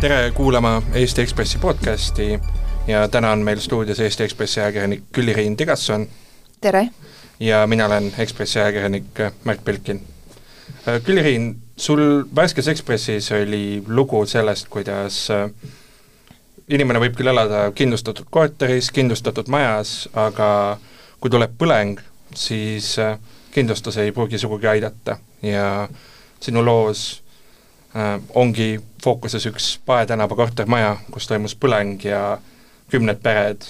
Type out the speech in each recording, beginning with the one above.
tere kuulama Eesti Ekspressi podcasti ja täna on meil stuudios Eesti Ekspressi ajakirjanik Külli-Riin Tigasson. tere! ja mina olen Ekspressi ajakirjanik Märt Belkin. Külli-Riin, sul värskes Ekspressis oli lugu sellest, kuidas äh, inimene võib küll elada kindlustatud korteris, kindlustatud majas, aga kui tuleb põleng, siis äh, kindlustus ei pruugi sugugi aidata ja sinu loos äh, ongi fookuses üks Pae tänava kortermaja, kus toimus põleng ja kümned pered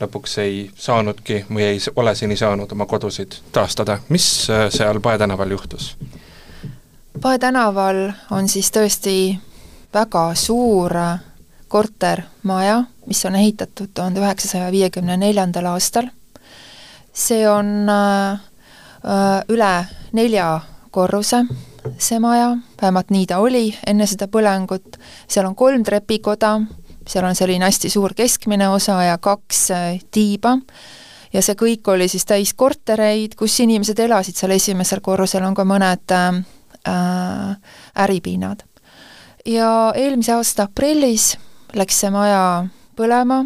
lõpuks ei saanudki või ei ole seni saanud oma kodusid taastada. mis äh, seal Pae tänaval juhtus? Pae tänaval on siis tõesti väga suur kortermaja, mis on ehitatud tuhande üheksasaja viiekümne neljandal aastal. see on äh, äh üle nelja korruse see maja, vähemalt nii ta oli enne seda põlengut, seal on kolm trepikoda, seal on selline hästi suur keskmine osa ja kaks äh, tiiba, ja see kõik oli siis täis kortereid, kus inimesed elasid, seal esimesel korrusel on ka mõned äh, äh, äripinnad. ja eelmise aasta aprillis läks see maja põlema.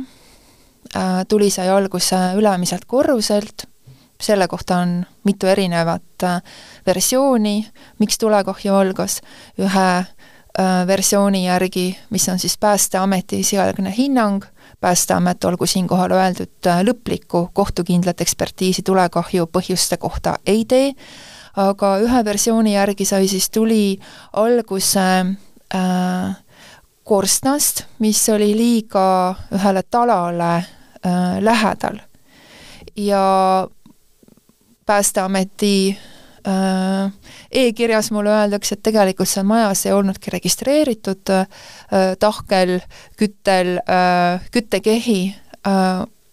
Äh,, tuli sai alguse ülemiselt korruselt selle kohta on mitu erinevat äh, versiooni, miks tulekahju algas, ühe äh, versiooni järgi, mis on siis Päästeameti esialgne hinnang, Päästeamet, olgu siinkohal öeldud, äh, lõplikku kohtukindlat ekspertiisi tulekahju põhjuste kohta ei tee, aga ühe versiooni järgi sai siis tuli alguse äh, korstnast, mis oli liiga ühele talale äh, lähedal. ja Päästeameti äh, e-kirjas mulle öeldakse, et tegelikult seal majas ei olnudki registreeritud äh, tahkel, küttel äh,, küttekehi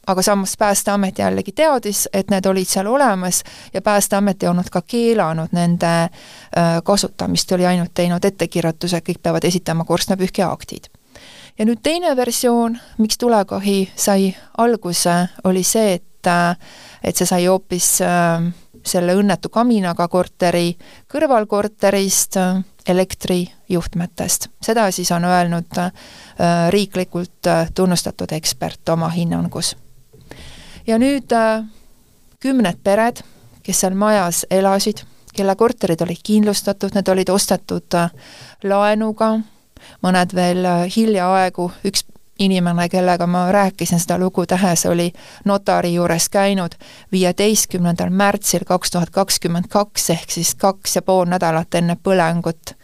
aga samas Päästeamet jällegi teadis, et need olid seal olemas ja Päästeamet ei olnud ka keelanud nende kasutamist, oli ainult teinud ettekirjutuse, kõik peavad esitama korstnapühkiaktid. ja nüüd teine versioon, miks tulekahju sai alguse, oli see, et et et see sai hoopis äh, selle õnnetu kaminaga korteri kõrvalkorterist äh, elektrijuhtmetest. seda siis on öelnud äh, riiklikult tunnustatud ekspert oma hinnangus. ja nüüd kümned pered, kes seal majas elasid, kelle korterid olid kindlustatud, need olid ostetud laenuga, mõned veel hiljaaegu, üks inimene, kellega ma rääkisin seda lugu tehes, oli notari juures käinud viieteistkümnendal märtsil kaks tuhat kakskümmend kaks, ehk siis kaks ja pool nädalat enne põlengut.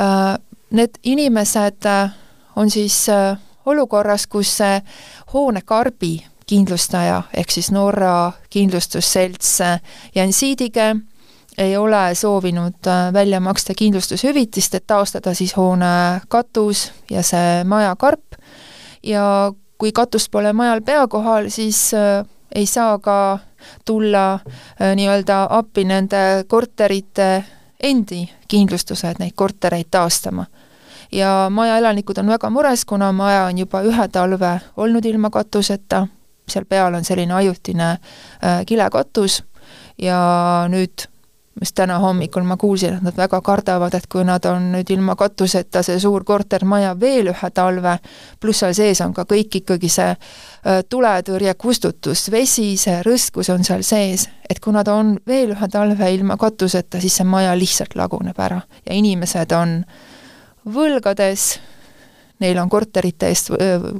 Äh, need inimesed äh, on siis äh, olukorras, kus see hoonekarbi kindlustaja ehk siis Norra kindlustusselts Jansiidige ei ole soovinud välja maksta kindlustushüvitist, et taastada siis hoone katus ja see majakarp ja kui katust pole majal pea kohal, siis äh, ei saa ka tulla äh, nii-öelda appi nende korterite endi kindlustused neid kortereid taastama. ja maja elanikud on väga mures, kuna maja on juba ühe talve olnud ilma katuseta, seal peal on selline ajutine äh, kilekatus ja nüüd just täna hommikul ma kuulsin, et nad väga kardavad, et kui nad on nüüd ilma katuseta, see suur kortermaja veel ühe talve, pluss seal sees on ka kõik ikkagi see äh, tuletõrje, kustutus, vesi, see rõskus on seal sees, et kui nad on veel ühe talve ilma katuseta, siis see maja lihtsalt laguneb ära ja inimesed on võlgades, neil on korterite eest,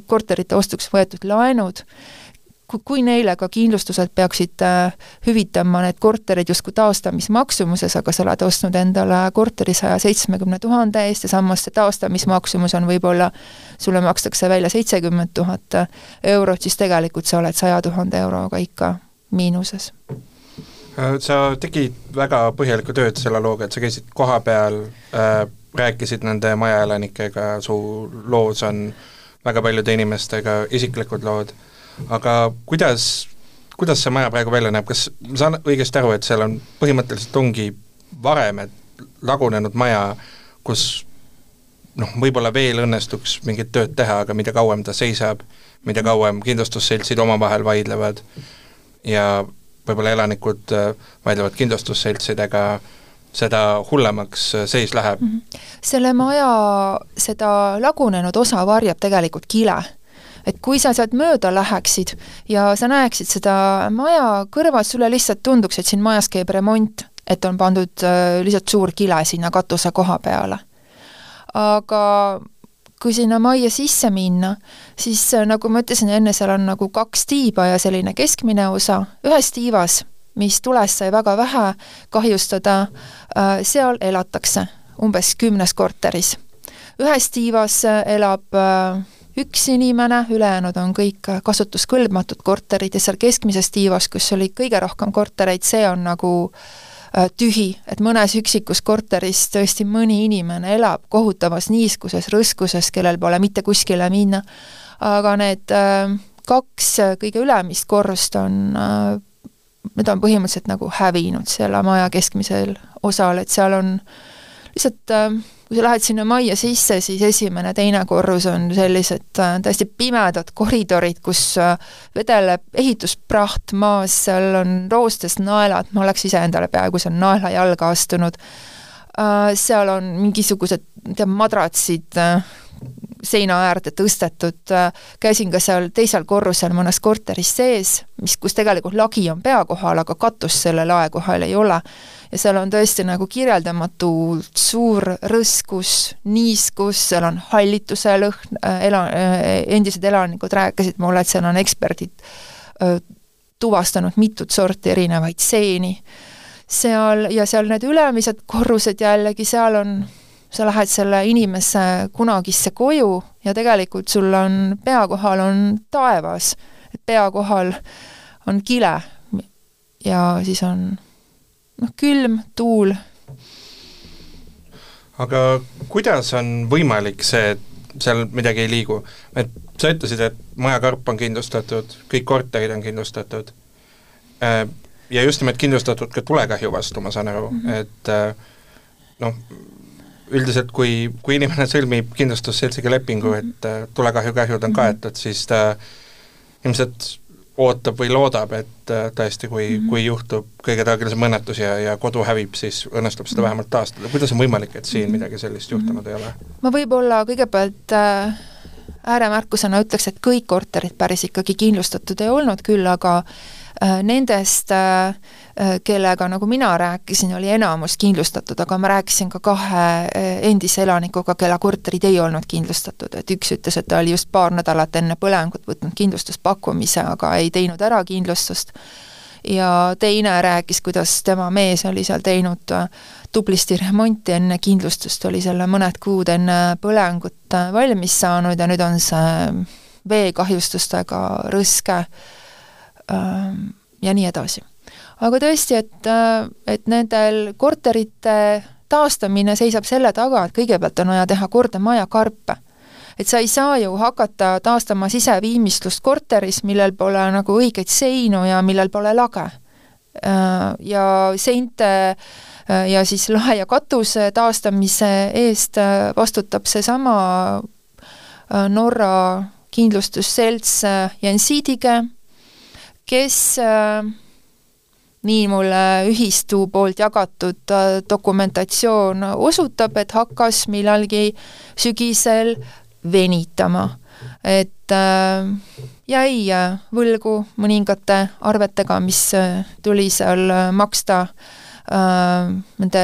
korterite ostuks võetud laenud kui, neile ka kindlustused peaksid äh, hüvitama need korterid justkui taastamismaksumuses, aga sa oled ostnud endale korteri saja seitsmekümne tuhande eest ja samas see taastamismaksumus on võib-olla, sulle makstakse välja seitsekümmend tuhat eurot, siis tegelikult sa oled saja tuhande euroga ikka miinuses. Äh, sa tegid väga põhjalikku tööd selle looga, et sa käisid kohapeal äh,, rääkisid nende majaelanikega, su loos on väga paljude inimestega isiklikud lood aga kuidas, kuidas see maja praegu välja näeb, kas ma saan õigesti aru, et seal on, põhimõtteliselt ongi varem, et lagunenud maja, kus noh, võib-olla veel õnnestuks mingit tööd teha, aga mida kauem ta seisab, mida kauem kindlustusseltsid omavahel vaidlevad ja võib-olla elanikud äh, vaidlevad kindlustusseltsidega seda hullemaks seis läheb mm. -hmm. selle maja seda lagunenud osa varjab tegelikult kile et kui sa sealt mööda läheksid ja sa näeksid seda maja kõrval, sulle lihtsalt tunduks, et siin majas käib remont, et on pandud äh, lihtsalt suur kile sinna katuse koha peale. aga kui sinna majja sisse minna, siis äh, nagu ma ütlesin enne, seal on nagu kaks tiiba ja selline keskmine osa, ühes tiivas, mis tulest sai väga vähe kahjustada, äh, seal elatakse umbes kümnes korteris. ühes tiivas elab üks inimene, ülejäänud on kõik kasutuskõlbmatud korterid ja seal keskmises tiivas, kus oli kõige rohkem kortereid, see on nagu äh, Äh, tühi, et mõnes üksikus korteris tõesti mõni inimene elab kohutavas niiskuses, rõskuses, kellel pole mitte kuskile minna. aga need äh, kaks kõige ülemist korrust on, äh, need on põhimõtteliselt nagu hävinud selle maja keskmisel osal, et seal on lihtsalt kui sa lähed sinna majja sisse, siis esimene, teine korrus on sellised äh, täiesti pimedad koridorid, kus äh, vedeleb ehituspraht maas, seal on roostes naelad, ma oleks ise endale peaaegu seal naela jalga astunud, äh, seal on mingisugused, ma ei tea, madratsid seina äärde tõstetud, käisin ka seal teisel korrusel mõnes korteris sees, mis, kus tegelikult lagi on pea kohal, aga katust selle lae kohal ei ole ja seal on tõesti nagu kirjeldamatult suur rõskus, niiskus, seal on hallituse lõhn, äh, ela-, äh, endised elanikud rääkisid mulle, et seal on eksperdid tuvastanud mitut sorti erinevaid seeni. seal, ja seal need ülemised korrused jällegi, seal on, sa lähed selle inimese kunagisse koju ja tegelikult sul on, pea kohal on taevas, et pea kohal on kile ja siis on noh, külm, tuul. aga kuidas on võimalik see, et seal midagi ei liigu? et sa ütlesid, et majakarp on kindlustatud, kõik korterid on kindlustatud äh, ja just nimelt kindlustatud ka tulekahju vastu, ma saan aru mm, -hmm. et äh, noh, üldiselt kui, kui inimene sõlmib kindlustusseltsiga lepingu, et äh, tulekahjukahjud on mhm. kaetud, siis ta ilmselt ootab või loodab, et äh, tõesti, kui mm, -hmm. kui juhtub kõige traagilisem õnnetus ja, ja kodu hävib, siis õnnestub seda mhm. vähemalt taastada, kuidas on võimalik, et siin mhm. midagi sellist juhtunud ei ole? ma võib-olla kõigepealt äh, ääremärkusena ütleks, et kõik korterid päris ikkagi kindlustatud ei olnud küll, aga äh, nendest äh, Äh, kellega, nagu mina rääkisin, oli enamus kindlustatud, aga ma rääkisin ka kahe äh, endise elanikuga, kelle korterid ei olnud kindlustatud, et üks ütles, et ta oli just paar nädalat enne põlengut võtnud kindlustuspakkumise, aga ei teinud ära kindlustust, ja teine rääkis, kuidas tema mees oli seal teinud äh, tublisti remonti enne kindlustust, oli selle mõned kuud enne põlengut valmis saanud ja nüüd on see veekahjustustega rõske ja nii edasi aga tõesti, et, äh, et nendel korterite taastamine seisab selle taga, et kõigepealt on vaja teha korda majakarpe. et sa ei saa ju hakata taastama siseviimistlust korteris, millel pole nagu õigeid seinu ja millel pole lage. Äh, ja seinte äh, ja siis lae ja katuse taastamise eest vastutab seesama Norra kindlustusselts Jensidige, kes äh, nii mulle ühistu poolt jagatud äh, dokumentatsioon osutab, et hakkas millalgi sügisel venitama. et äh, jäi võlgu mõningate arvetega, mis tuli seal maksta nende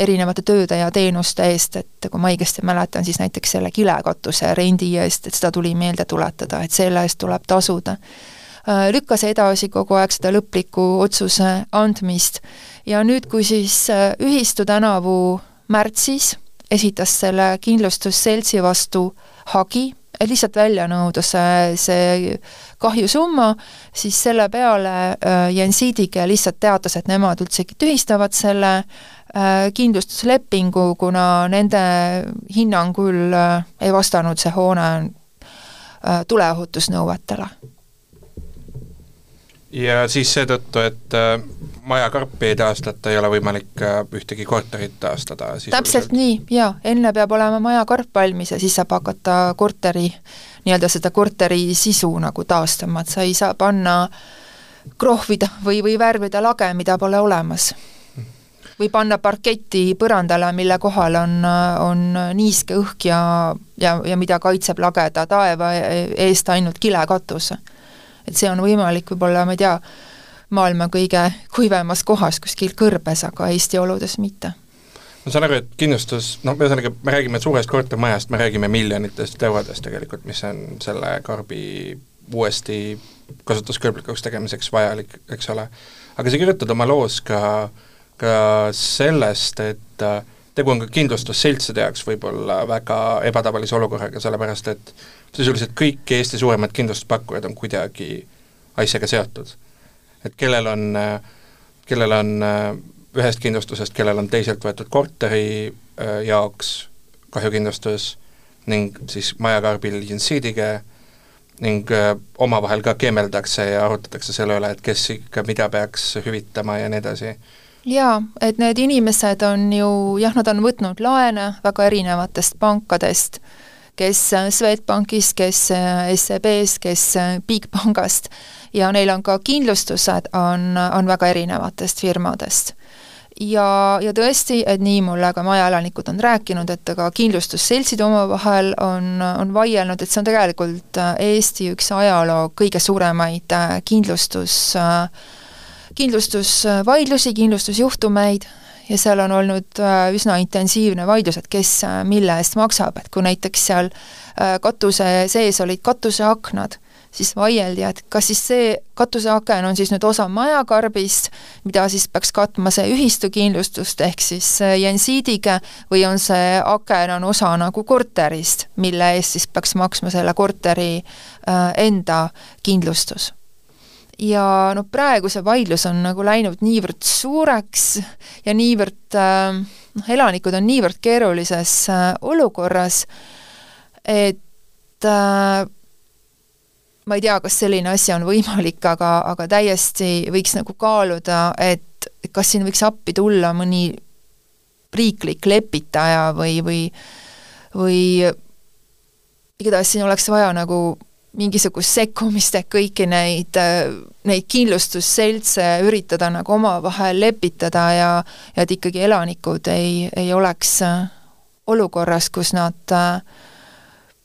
erinevate tööde ja teenuste eest, et kui ma õigesti mäletan, siis näiteks selle kilekatuse rendi eest, et seda tuli meelde tuletada, et selle eest tuleb tasuda Äh, lükkas edasi kogu aeg seda lõpliku otsuse andmist. ja nüüd, kui siis äh, ühistu tänavu märtsis esitas selle kindlustusseltsi vastu hagi, et lihtsalt välja nõuda see, see kahjusumma, siis selle peale äh, Jensidige lihtsalt teatas, et nemad üldsegi tühistavad selle kindlustuslepingu, kuna nende hinnangul ei vastanud see hoone tuleohutusnõuetele ja siis seetõttu, et äh, majakarpi ei taastata, ei ole võimalik äh, ühtegi korterit taastada. Täpselt nii, jaa, enne peab olema majakarp valmis ja siis saab hakata korteri, nii-öelda seda korteri sisu nagu taastama, et sa ei saa panna krohvida või, või värvida lage, mida pole olemas. Või panna parketti põrandale, mille kohal on, on niiske õhk ja, ja, ja mida kaitseb lageda taeva eest ainult kilekatus. Et see on võimalik võib-olla, ma ei tea, maailma kõige kuivemas kohas kuskil kõrbes, aga Eesti oludes mitte ma saan aru, et kindlustus, noh, ühesõnaga me räägime suurest kortermajast, me räägime miljonitest eurodest tegelikult, mis on selle karbi uuesti kasutuskõlblikuks tegemiseks vajalik, eks ole. aga sa kirjutad oma loos ka, ka sellest, et äh, tegu on ka kindlustusseltside jaoks võib-olla väga ebatavalise olukorraga, sellepärast et sisuliselt kõik Eesti suuremad kindlustuspakkujad on kuidagi asjaga seotud. et kellel on, kellel on ühest kindlustusest, kellel on teiselt võetud korteri äh, jaoks kahjukindlustus ning siis majakarbil insiidige ning äh, omavahel ka keemeldakse ja arutatakse selle üle, et kes ikka mida peaks hüvitama ja nii edasi. jaa, et need inimesed on ju jah, nad on võtnud laene väga erinevatest pankadest, kes Swedbankist, kes SEB-st, kes Bigbankast, ja neil on ka kindlustused, on, on väga erinevatest firmadest. Ja, ja tõesti, et nii mulle ka majaelanikud on rääkinud, et ka kindlustusseltsid omavahel on, on vaielnud, et see on tegelikult äh, Eesti üks ajaloo kõige suuremaid äh, kindlustus, äh, kindlustusvaidlusi, kindlustusjuhtumeid ja seal on olnud üsna intensiivne vaidlus, et kes mille eest maksab, et kui näiteks seal katuse sees olid katuseaknad, siis vaieldi, et kas siis see katuseaken on siis nüüd osa majakarbist, mida siis peaks katma see ühistukindlustust, ehk siis jensiidige, või on see aken, on osa nagu korterist, mille eest siis peaks maksma selle korteri äh, enda kindlustus ja noh, praegu see vaidlus on nagu läinud niivõrd suureks ja niivõrd äh, noh, elanikud on niivõrd keerulises äh, olukorras, et äh, ma ei tea, kas selline asi on võimalik, aga, aga täiesti võiks nagu kaaluda, et kas siin võiks appi tulla mõni riiklik lepitaja või, või või igatahes siin oleks vaja nagu mingisugust sekkumist, et kõiki neid, neid kindlustusseltse üritada nagu omavahel lepitada ja ja et ikkagi elanikud ei, ei oleks olukorras, kus nad äh,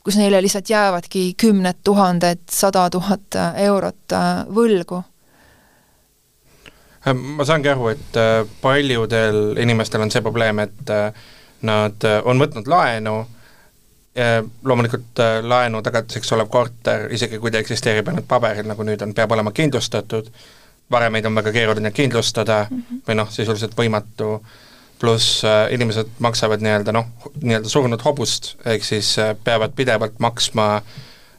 kus neile lihtsalt jäävadki kümned tuhanded, sada tuhat eurot äh, võlgu. Äh, ma saangi aru, et äh, paljudel inimestel on see probleem, et nad on võtnud laenu, loomulikult laenu tagatiseks olev korter, isegi kui ta eksisteerib ainult paberil, nagu nüüd on, peab olema kindlustatud, varemeid on väga keeruline kindlustada mm -hmm. või noh, sisuliselt võimatu. Äh, pluss äh, inimesed maksavad nii-öelda noh, nii-öelda surnud hobust, ehk siis äh, peavad pidevalt maksma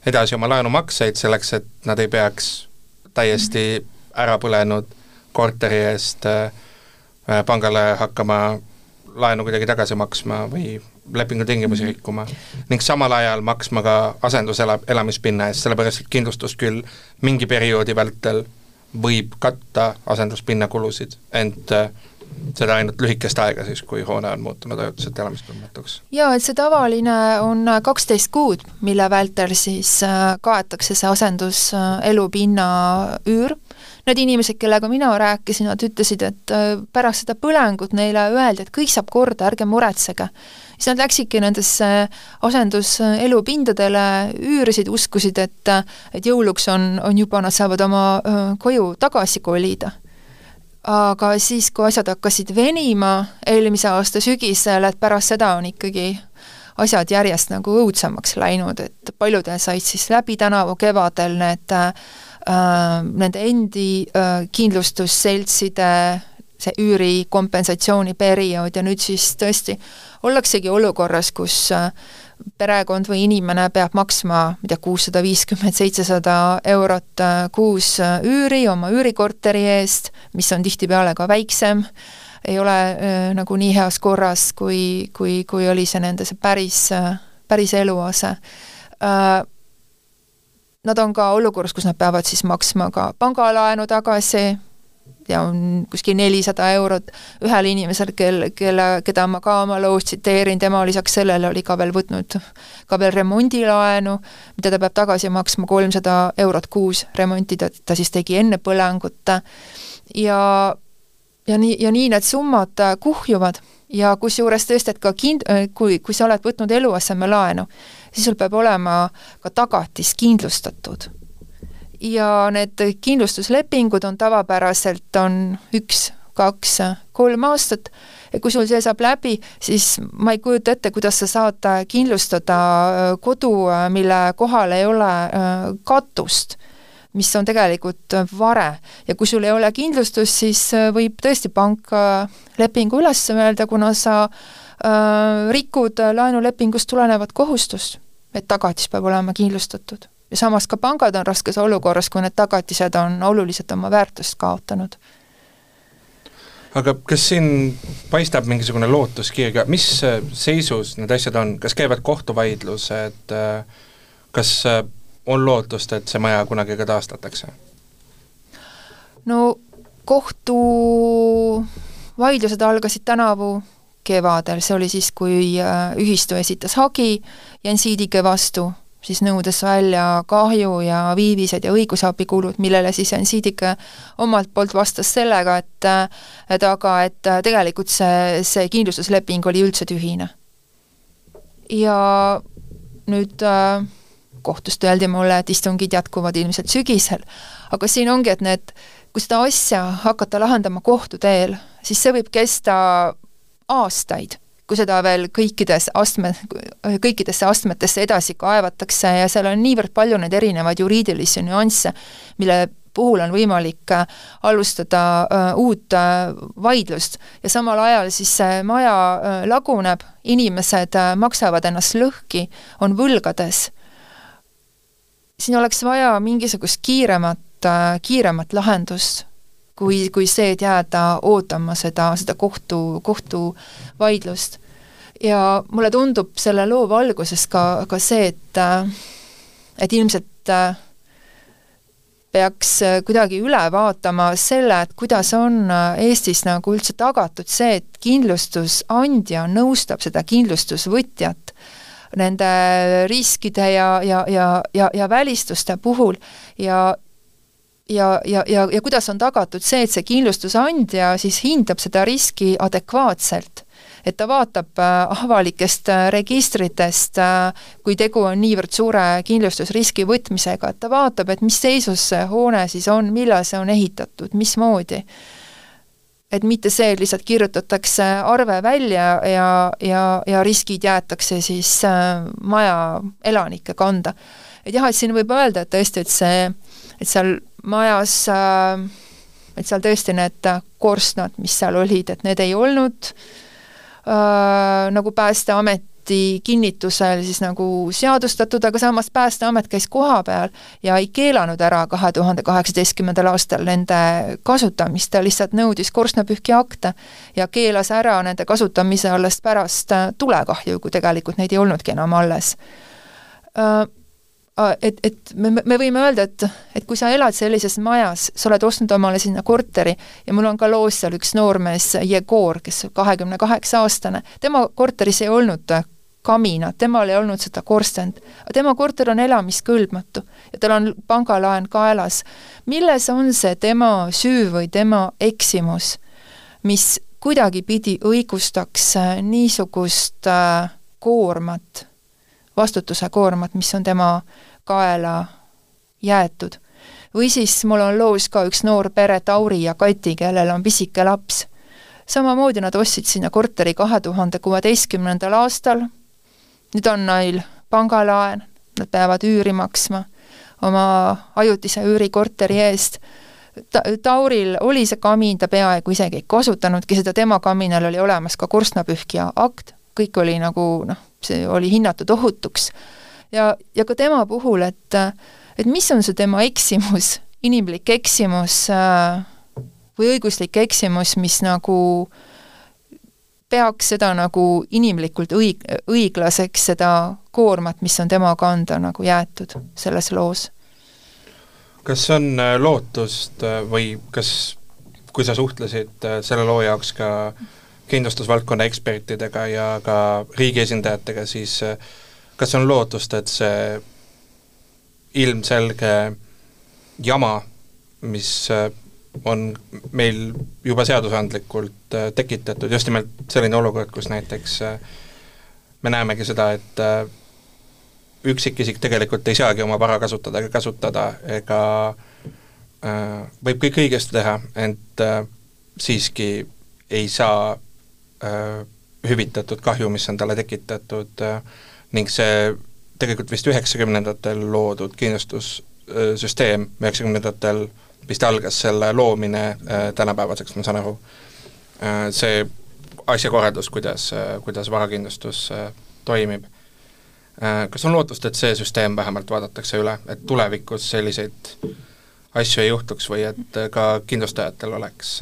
edasi oma laenumakseid selleks, et nad ei peaks täiesti ära põlenud korteri eest äh, pangale hakkama laenu kuidagi tagasi maksma või lepingutingimusi mhm. rikkuma ning samal ajal maksma ka asendusela-, elamispinna eest, sellepärast et kindlustus küll mingi perioodi vältel võib katta asenduspinna kulusid, ent äh, seda ainult lühikest aega siis, kui hoone on muutunud ajutiselt elamiskõlbmatuks? jaa, et see tavaline on kaksteist kuud, mille vältel siis äh, kaetakse see asenduselupinna üür. Need inimesed, kellega mina rääkisin, nad ütlesid, et äh, pärast seda põlengut neile öeldi, et kõik saab korda, ärge muretsege. siis nad läksidki nendesse asenduselupindadele, üürisid, uskusid, et et jõuluks on, on juba, nad saavad oma äh, koju tagasi kolida aga siis, kui asjad hakkasid venima eelmise aasta sügisel, et pärast seda on ikkagi asjad järjest nagu õudsemaks läinud, et paljudel said siis läbi tänavu kevadel need äh, nende endi äh, kindlustusseltside see üürikompensatsiooniperiood ja nüüd siis tõesti ollaksegi olukorras, kus äh, perekond või inimene peab maksma, ma ei tea, kuussada viiskümmend, seitsesada eurot äh, kuus äh, üüri oma üürikorteri eest, mis on tihtipeale ka väiksem, ei ole äh, nagu nii heas korras, kui, kui, kui oli see nende see päris, päris eluase äh,. Nad on ka olukorras, kus nad peavad siis maksma ka pangalaenu tagasi, ja on kuskil nelisada eurot ühel inimesel, kel, kelle, keda ma ka oma loos tsiteerin, tema lisaks sellele oli ka veel võtnud ka veel remondilaenu, mida ta peab tagasi maksma kolmsada eurot kuus remonti, ta, ta siis tegi enne põlengut ja ja nii, ja nii need summad äh, kuhjuvad. Ja kusjuures tõesti, et ka kind-, kui, kui sa oled võtnud eluasemelaenu, siis sul peab olema ka tagatis kindlustatud. ja need kindlustuslepingud on tavapäraselt, on üks, kaks, kolm aastat, ja kui sul see saab läbi, siis ma ei kujuta ette, kuidas sa saad kindlustada kodu, mille kohal ei ole katust mis on tegelikult vare. ja kui sul ei ole kindlustust, siis äh, võib tõesti pank lepingu üles öelda, kuna sa äh, rikud laenulepingust tulenevat kohustust, et tagatis peab olema kindlustatud. ja samas ka pangad on raskes olukorras, kui need tagatised on oluliselt oma väärtust kaotanud aga kas siin paistab mingisugune lootuskirg, mis seisus need asjad on, kas käivad kohtuvaidlused, äh, kas on lootust, et see maja kunagi ka taastatakse? no kohtuvaidlused algasid tänavu kevadel, see oli siis, kui äh, ühistu esitas hagi Jensiidike vastu, siis nõudes välja kahju ja viivised ja õigusabikulud, millele siis Jensiidike omalt poolt vastas sellega, et äh, et aga, et äh, tegelikult see, see kindlustusleping oli üldse tühine. ja nüüd äh, kohtust öeldi mulle, et istungid jätkuvad ilmselt sügisel. aga siin ongi, et need, kui seda asja hakata lahendama kohtu teel, siis see võib kesta aastaid, kui seda veel kõikides astme, kõikidesse astmetesse edasi kaevatakse ja seal on niivõrd palju neid erinevaid juriidilisi nüansse, mille puhul on võimalik äh, alustada uh, uut uh, vaidlust. Ja samal ajal siis see maja laguneb, inimesed maksavad ennast lõhki, on võlgades. Siin oleks vaja mingisugust kiiremat, äh, kiiremat lahendust, kui, kui see, et jääda ootama seda, seda kohtu, kohtuvaidlust. ja mulle tundub selle loo valguses ka, ka see, et äh, et ilmselt äh, peaks kuidagi üle vaatama selle, et kuidas on Eestis nagu üldse tagatud see, et kindlustusandja nõustab seda kindlustusvõtjat nende riskide ja, ja, ja, ja, ja välistuste puhul ja ja, ja, ja, ja kuidas on tagatud see, et see kindlustusandja siis hindab seda riski adekvaatselt? Et ta vaatab äh, avalikest äh, registritest, äh, kui tegu on niivõrd suure kindlustusriski võtmisega, et ta vaatab, et mis seisus see hoone siis on, millal see on ehitatud, mismoodi. Et mitte see, et lihtsalt kirjutatakse arve välja ja, ja, ja riskid jäetakse siis maja elanike kanda. et jah, et siin võib öelda, et tõesti, et see, et seal majas äh,, et seal tõesti need korstnad, mis seal olid, et need ei olnud äh, nagu Päästeamet ameti kinnitusel siis nagu seadustatud, aga samas Päästeamet käis kohapeal ja ei keelanud ära kahe tuhande kaheksateistkümnendal aastal nende kasutamist, ta lihtsalt nõudis korstnapühki akte ja keelas ära nende kasutamise alles pärast tulekahju, kui tegelikult neid ei olnudki enam alles. Äh, et, et me, me võime öelda, et, et kui sa elad sellises majas, sa oled ostnud omale sinna korteri ja mul on ka loos seal üks noormees, Jegor, kes kahekümne kaheksa aastane, tema korteris ei olnud kaminat, temal ei olnud seda korstent. tema korter on elamiskõlbmatu ja tal on pangalaen kaelas. milles on see tema süü või tema eksimus, mis kuidagipidi õigustaks äh, niisugust äh, koormat, vastutuse koormat, mis on tema kaela jäetud. või siis mul on loos ka üks noor pere, Tauri ja Kati, kellel on pisike laps. samamoodi nad ostsid sinna korteri kahe tuhande kuueteistkümnendal aastal nüüd on neil pangalaen, nad peavad üüri maksma oma ajutise üürikorteri eest ta-, Tauril oli see kamin, ta peaaegu isegi ei kasutanudki seda, tema kaminal oli olemas ka korstnapühkija akt, kõik oli nagu noh, see oli hinnatud ohutuks. Ja, ja ka tema puhul, et et mis on see tema eksimus, inimlik eksimus äh, või õiguslik eksimus, mis nagu äh, peaks seda nagu inimlikult õig-, õiglaseks, seda koormat, mis on tema kanda nagu jäetud selles loos. kas on äh, lootust äh, või kas, kui sa suhtlesid äh, selle loo jaoks ka kindlustusvaldkonna ekspertidega ja ka riigi esindajatega, siis kas on lootust, et see ilmselge jama, mis on meil juba seadusandlikult äh, tekitatud just nimelt selline olukord, kus näiteks äh, me näemegi seda, et äh, üksikisik tegelikult ei saagi oma vara kasutada ega kasutada ega äh, võib kõik õigesti teha, ent äh, siiski ei saa äh, hüvitatud kahju, mis on talle tekitatud äh, ning see tegelikult vist üheksakümnendatel loodud kindlustussüsteem, üheksakümnendatel vist algas selle loomine äh, tänapäevaseks, ma saan aru äh,, see asjakorraldus, kuidas äh,, kuidas varakindlustus toimib. Kas on lootust, et see süsteem vähemalt vaadatakse üle, et tulevikus selliseid asju ei juhtuks või et ka kindlustajatel oleks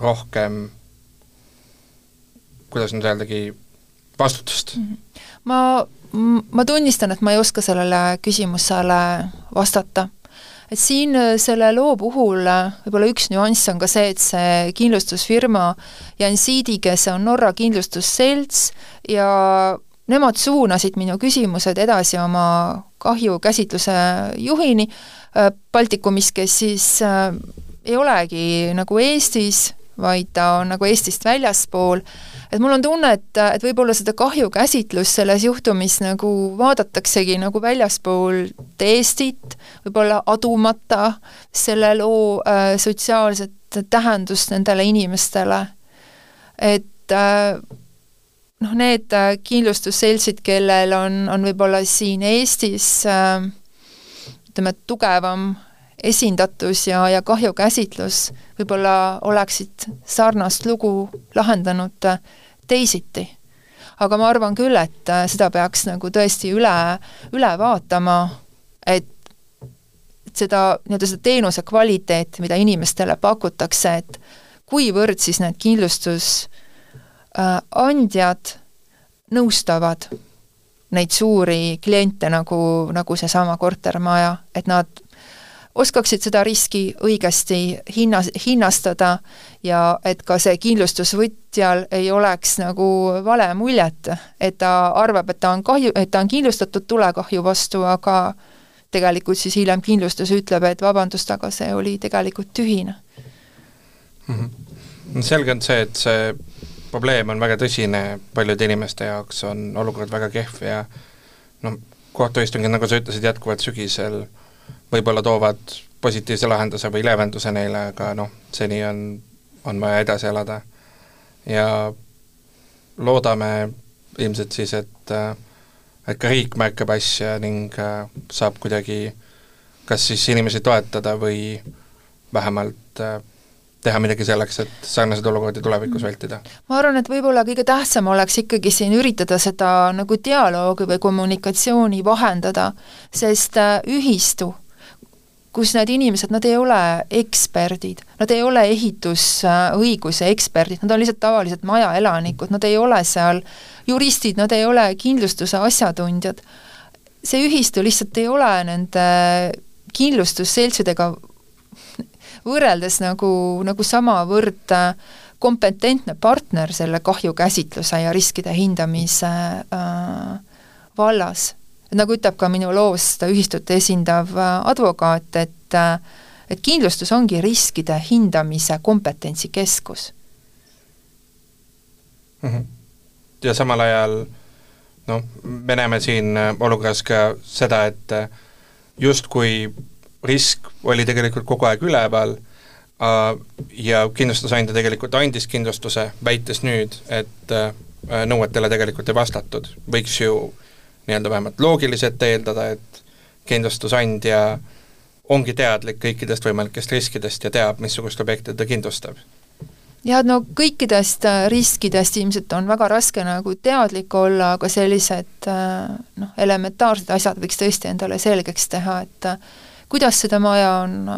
rohkem kuidas nüüd öeldagi, vastutust? Mhm. ma, ma tunnistan, et ma ei oska sellele küsimusele vastata. et siin äh, selle loo puhul äh, võib-olla üks nüanss on ka see, et see kindlustusfirma Jansiidi, kes on Norra kindlustusselts ja nemad suunasid minu küsimused edasi oma kahjukäsitluse juhini äh, Baltikumis, kes siis ei olegi nagu Eestis, vaid ta on nagu Eestist väljaspool, et mul on tunne, et, et võib-olla seda kahjukäsitlust selles juhtumis nagu vaadataksegi nagu väljaspoolt Eestit, võib-olla adumata selle loo äh, sotsiaalset tähendust nendele inimestele. et äh, noh, need äh, kindlustusseltsid, kellel on, on võib-olla siin Eestis äh, ütleme, tugevam esindatus ja, ja kahjukäsitlus võib-olla oleksid sarnast lugu lahendanud äh, teisiti. aga ma arvan küll, et äh, seda peaks nagu tõesti üle, üle vaatama, et seda, nii-öelda seda teenuse kvaliteeti, mida inimestele pakutakse, et kuivõrd siis need kindlustusandjad äh, nõustavad neid suuri kliente, nagu, nagu seesama kortermaja, et nad oskaksid seda riski õigesti hinna, hinnastada ja et ka see kindlustusvõtjal ei oleks nagu vale muljet, et ta arvab, et ta on kahju, et ta on kindlustatud tulekahju vastu, aga tegelikult siis hiljem kindlustus ütleb, et vabandust, aga see oli tegelikult tühine mm. -hmm. selge on see, et see probleem on väga tõsine, paljude inimeste jaoks on olukord väga kehv ja noh, kohtuistungid, nagu sa ütlesid, jätkuvad sügisel võib-olla toovad positiivse lahenduse või leevenduse neile, aga noh, seni on, on vaja edasi elada. ja loodame ilmselt siis, et, et ka riik märkab asja ning saab kuidagi kas siis inimesi toetada või vähemalt äh, teha midagi selleks, et sarnaseid olukordi tulevikus mm. vältida? ma arvan, et võib-olla kõige tähtsam oleks ikkagi siin üritada seda nagu dialoogi või kommunikatsiooni vahendada, sest äh, ühistu kus need inimesed, nad ei ole eksperdid, nad ei ole ehitusõiguse eksperdid, nad on lihtsalt tavalised majaelanikud, nad ei ole seal juristid, nad ei ole kindlustuse asjatundjad. see ühistu lihtsalt ei ole nende kindlustusseltsidega võrreldes nagu, nagu samavõrd kompetentne partner selle kahjukäsitluse ja riskide hindamise äh, vallas nagu ütleb ka minu loos seda ühistut esindav äh, advokaat, et äh, et kindlustus ongi riskide hindamise kompetentsikeskus mm. -hmm. ja samal ajal noh, me näeme siin äh, olukorras ka seda, et justkui risk oli tegelikult kogu aeg üleval ja kindlustusandja tegelikult andis kindlustuse, väites nüüd, et nõuetele tegelikult ei vastatud, võiks ju nii-öelda vähemalt loogiliselt eeldada, et kindlustusandja ongi teadlik kõikidest võimalikest riskidest ja teab, missugust objekti ta kindlustab. jah, no kõikidest äh, riskidest ilmselt on väga raske nagu teadlik olla, aga sellised äh, noh, elementaarsed asjad võiks tõesti endale selgeks teha, et äh, kuidas seda maja on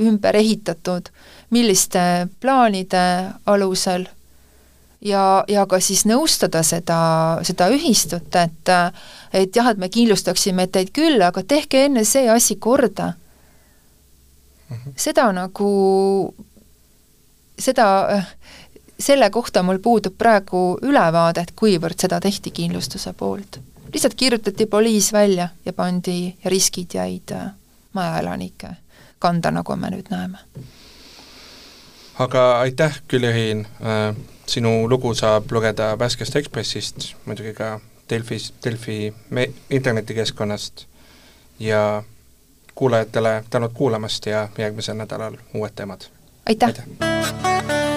ümber ehitatud, milliste plaanide alusel ja, ja ka siis nõustada seda, seda ühistut, et et jah, et me kindlustaksime teid küll, aga tehke enne see asi korda mm. -hmm. seda nagu, seda, selle kohta mul puudub praegu ülevaade, et kuivõrd seda tehti kindlustuse poolt. lihtsalt kirjutati poliis välja ja pandi ja riskid jäid majaelanike kanda, nagu me nüüd näeme. Aga aitäh, Külli-Riin, äh, sinu lugu saab lugeda värskest Ekspressist, muidugi ka Delfis, Delfi me-, internetikeskkonnast ja kuulajatele tänud kuulamast ja järgmisel nädalal uued teemad! aitäh, aitäh.!